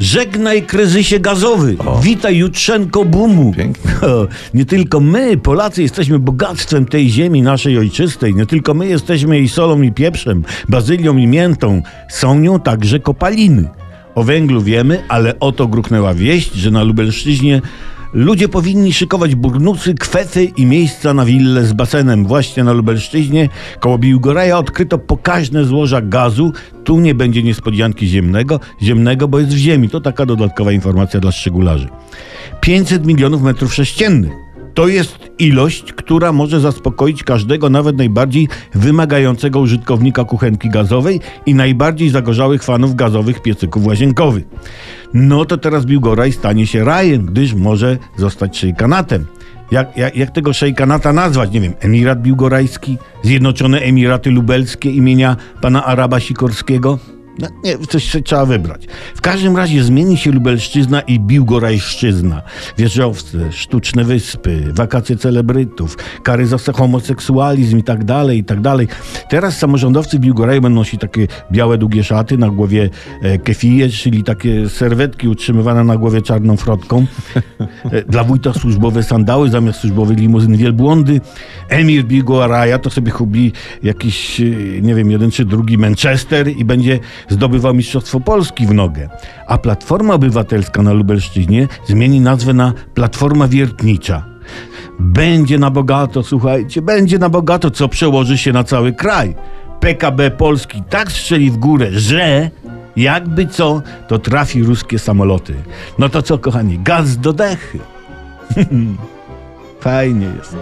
Żegnaj kryzysie gazowy. Witaj Jutrzenko Bumu. Pięknie. Nie tylko my, Polacy, jesteśmy bogactwem tej ziemi naszej ojczystej. Nie tylko my jesteśmy jej solą i pieprzem, bazylią i miętą. Są nią także kopaliny. O węglu wiemy, ale oto gruchnęła wieść, że na Lubelszczyźnie ludzie powinni szykować burnucy, kwety i miejsca na willę z basenem. Właśnie na Lubelszczyźnie koło Biłgoraja odkryto pokaźne złoża gazu. Tu nie będzie niespodzianki ziemnego, ziemnego, bo jest w ziemi. To taka dodatkowa informacja dla szczegularzy. 500 milionów metrów sześciennych. To jest ilość, która może zaspokoić każdego, nawet najbardziej wymagającego użytkownika kuchenki gazowej i najbardziej zagorzałych fanów gazowych piecyków łazienkowych. No to teraz Biłgoraj stanie się rajem, gdyż może zostać szejkanatem. Jak, jak, jak tego szejkanata nazwać? Nie wiem, Emirat Biłgorajski, Zjednoczone Emiraty Lubelskie imienia pana Araba Sikorskiego? No, nie, coś trzeba wybrać. W każdym razie zmieni się Lubelszczyzna i Biłgorajszczyzna. Wieżowce, sztuczne wyspy, wakacje celebrytów, kary za homoseksualizm i tak dalej, i tak dalej. Teraz samorządowcy Biłgoraju będą nosić takie białe, długie szaty, na głowie e, kefije, czyli takie serwetki utrzymywane na głowie czarną frotką. E, dla wójta służbowe sandały, zamiast służbowych limuzyn wielbłądy. Emir Biłgoraja to sobie kubi jakiś, e, nie wiem, jeden czy drugi Manchester i będzie zdobywał Mistrzostwo Polski w nogę. A Platforma Obywatelska na Lubelszczyźnie zmieni nazwę na Platforma Wiertnicza. Będzie na bogato, słuchajcie, będzie na bogato, co przełoży się na cały kraj. PKB Polski tak strzeli w górę, że jakby co, to trafi ruskie samoloty. No to co, kochani, gaz do dechy. Fajnie jest.